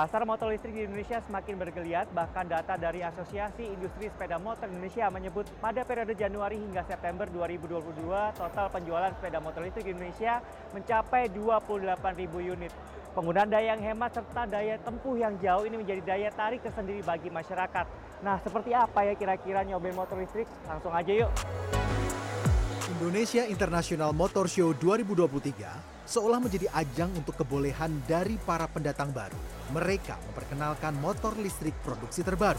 Pasar motor listrik di Indonesia semakin bergeliat, bahkan data dari Asosiasi Industri Sepeda Motor Indonesia menyebut pada periode Januari hingga September 2022, total penjualan sepeda motor listrik di Indonesia mencapai 28.000 unit. Penggunaan daya yang hemat serta daya tempuh yang jauh ini menjadi daya tarik tersendiri bagi masyarakat. Nah, seperti apa ya kira-kira nyobain motor listrik? Langsung aja yuk. Indonesia International Motor Show 2023 seolah menjadi ajang untuk kebolehan dari para pendatang baru. Mereka memperkenalkan motor listrik produksi terbaru.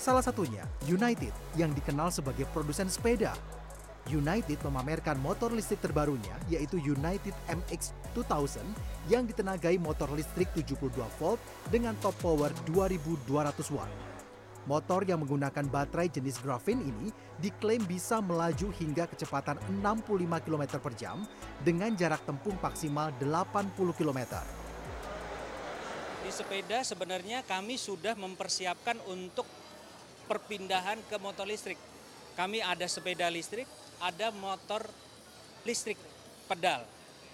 Salah satunya United yang dikenal sebagai produsen sepeda. United memamerkan motor listrik terbarunya yaitu United MX 2000 yang ditenagai motor listrik 72 volt dengan top power 2200 watt. Motor yang menggunakan baterai jenis graphene ini diklaim bisa melaju hingga kecepatan 65 km per jam dengan jarak tempuh maksimal 80 km. Di sepeda sebenarnya kami sudah mempersiapkan untuk perpindahan ke motor listrik. Kami ada sepeda listrik, ada motor listrik pedal.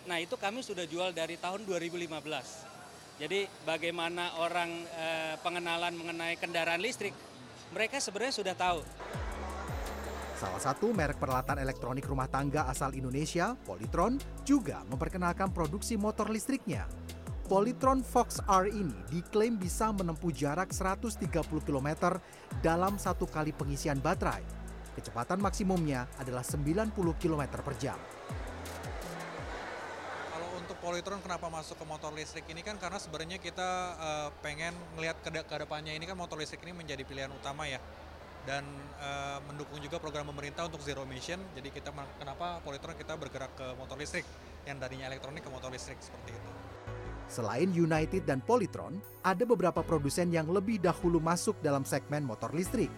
Nah itu kami sudah jual dari tahun 2015. Jadi bagaimana orang eh, pengenalan mengenai kendaraan listrik, mereka sebenarnya sudah tahu. Salah satu merek peralatan elektronik rumah tangga asal Indonesia, Polytron, juga memperkenalkan produksi motor listriknya. Polytron Fox R ini diklaim bisa menempuh jarak 130 km dalam satu kali pengisian baterai. Kecepatan maksimumnya adalah 90 km per jam. Polytron kenapa masuk ke motor listrik ini kan karena sebenarnya kita uh, pengen melihat ke, ke depannya ini kan motor listrik ini menjadi pilihan utama ya dan uh, mendukung juga program pemerintah untuk zero emission. Jadi kita kenapa Polytron kita bergerak ke motor listrik yang tadinya elektronik ke motor listrik seperti itu. Selain United dan Polytron, ada beberapa produsen yang lebih dahulu masuk dalam segmen motor listrik.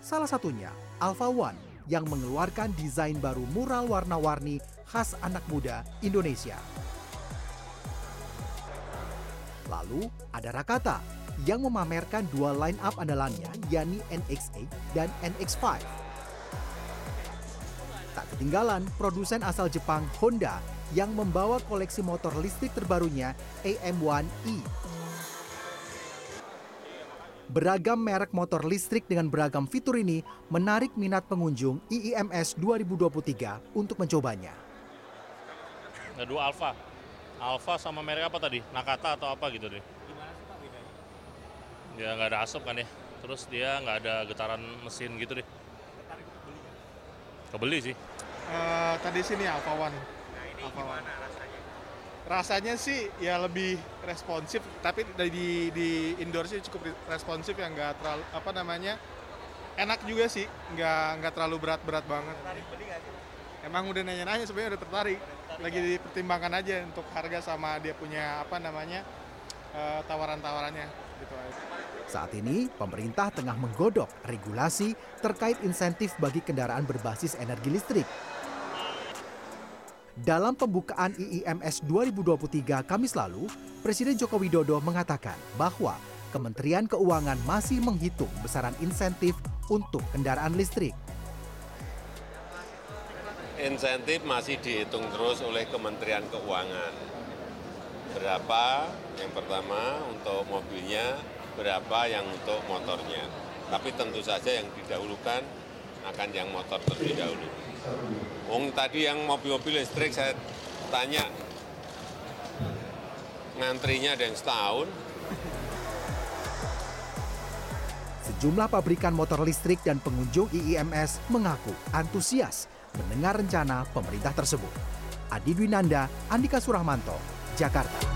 Salah satunya Alpha One yang mengeluarkan desain baru mural warna-warni khas anak muda Indonesia. Lalu ada Rakata yang memamerkan dua line up andalannya yakni NX8 dan NX5. Tak ketinggalan produsen asal Jepang Honda yang membawa koleksi motor listrik terbarunya AM1E. Beragam merek motor listrik dengan beragam fitur ini menarik minat pengunjung IIMS 2023 untuk mencobanya. Ada dua Alfa. Alfa sama merek apa tadi? Nakata atau apa gitu deh. Gimana sih Pak bedanya? Ya nggak ada asap kan ya. Terus dia nggak ada getaran mesin gitu deh. Tertarik untuk beli nggak? Kebeli sih. Eh, tadi sini Alpha One. Nah ini Apa, gimana rasanya? Rasanya sih ya lebih responsif, tapi dari di, di indoor sih cukup responsif ya nggak terlalu apa namanya enak juga sih, nggak nggak terlalu berat-berat banget. Tertarik beli nggak sih? Emang udah nanya-nanya sebenarnya udah tertarik, lagi dipertimbangkan aja untuk harga sama dia punya apa namanya eh, tawaran-tawarannya gitu. Saat ini, pemerintah tengah menggodok regulasi terkait insentif bagi kendaraan berbasis energi listrik. Dalam pembukaan IIMS 2023 Kamis lalu, Presiden Joko Widodo mengatakan bahwa Kementerian Keuangan masih menghitung besaran insentif untuk kendaraan listrik. Insentif masih dihitung terus oleh Kementerian Keuangan. Berapa yang pertama untuk mobilnya, berapa yang untuk motornya. Tapi tentu saja yang didahulukan akan yang motor terlebih dahulu. Wong tadi yang mobil-mobil listrik saya tanya, ngantrinya ada yang setahun, Sejumlah pabrikan motor listrik dan pengunjung IIMS mengaku antusias mendengar rencana pemerintah tersebut. Adi Dwinanda, Andika Surahmanto, Jakarta.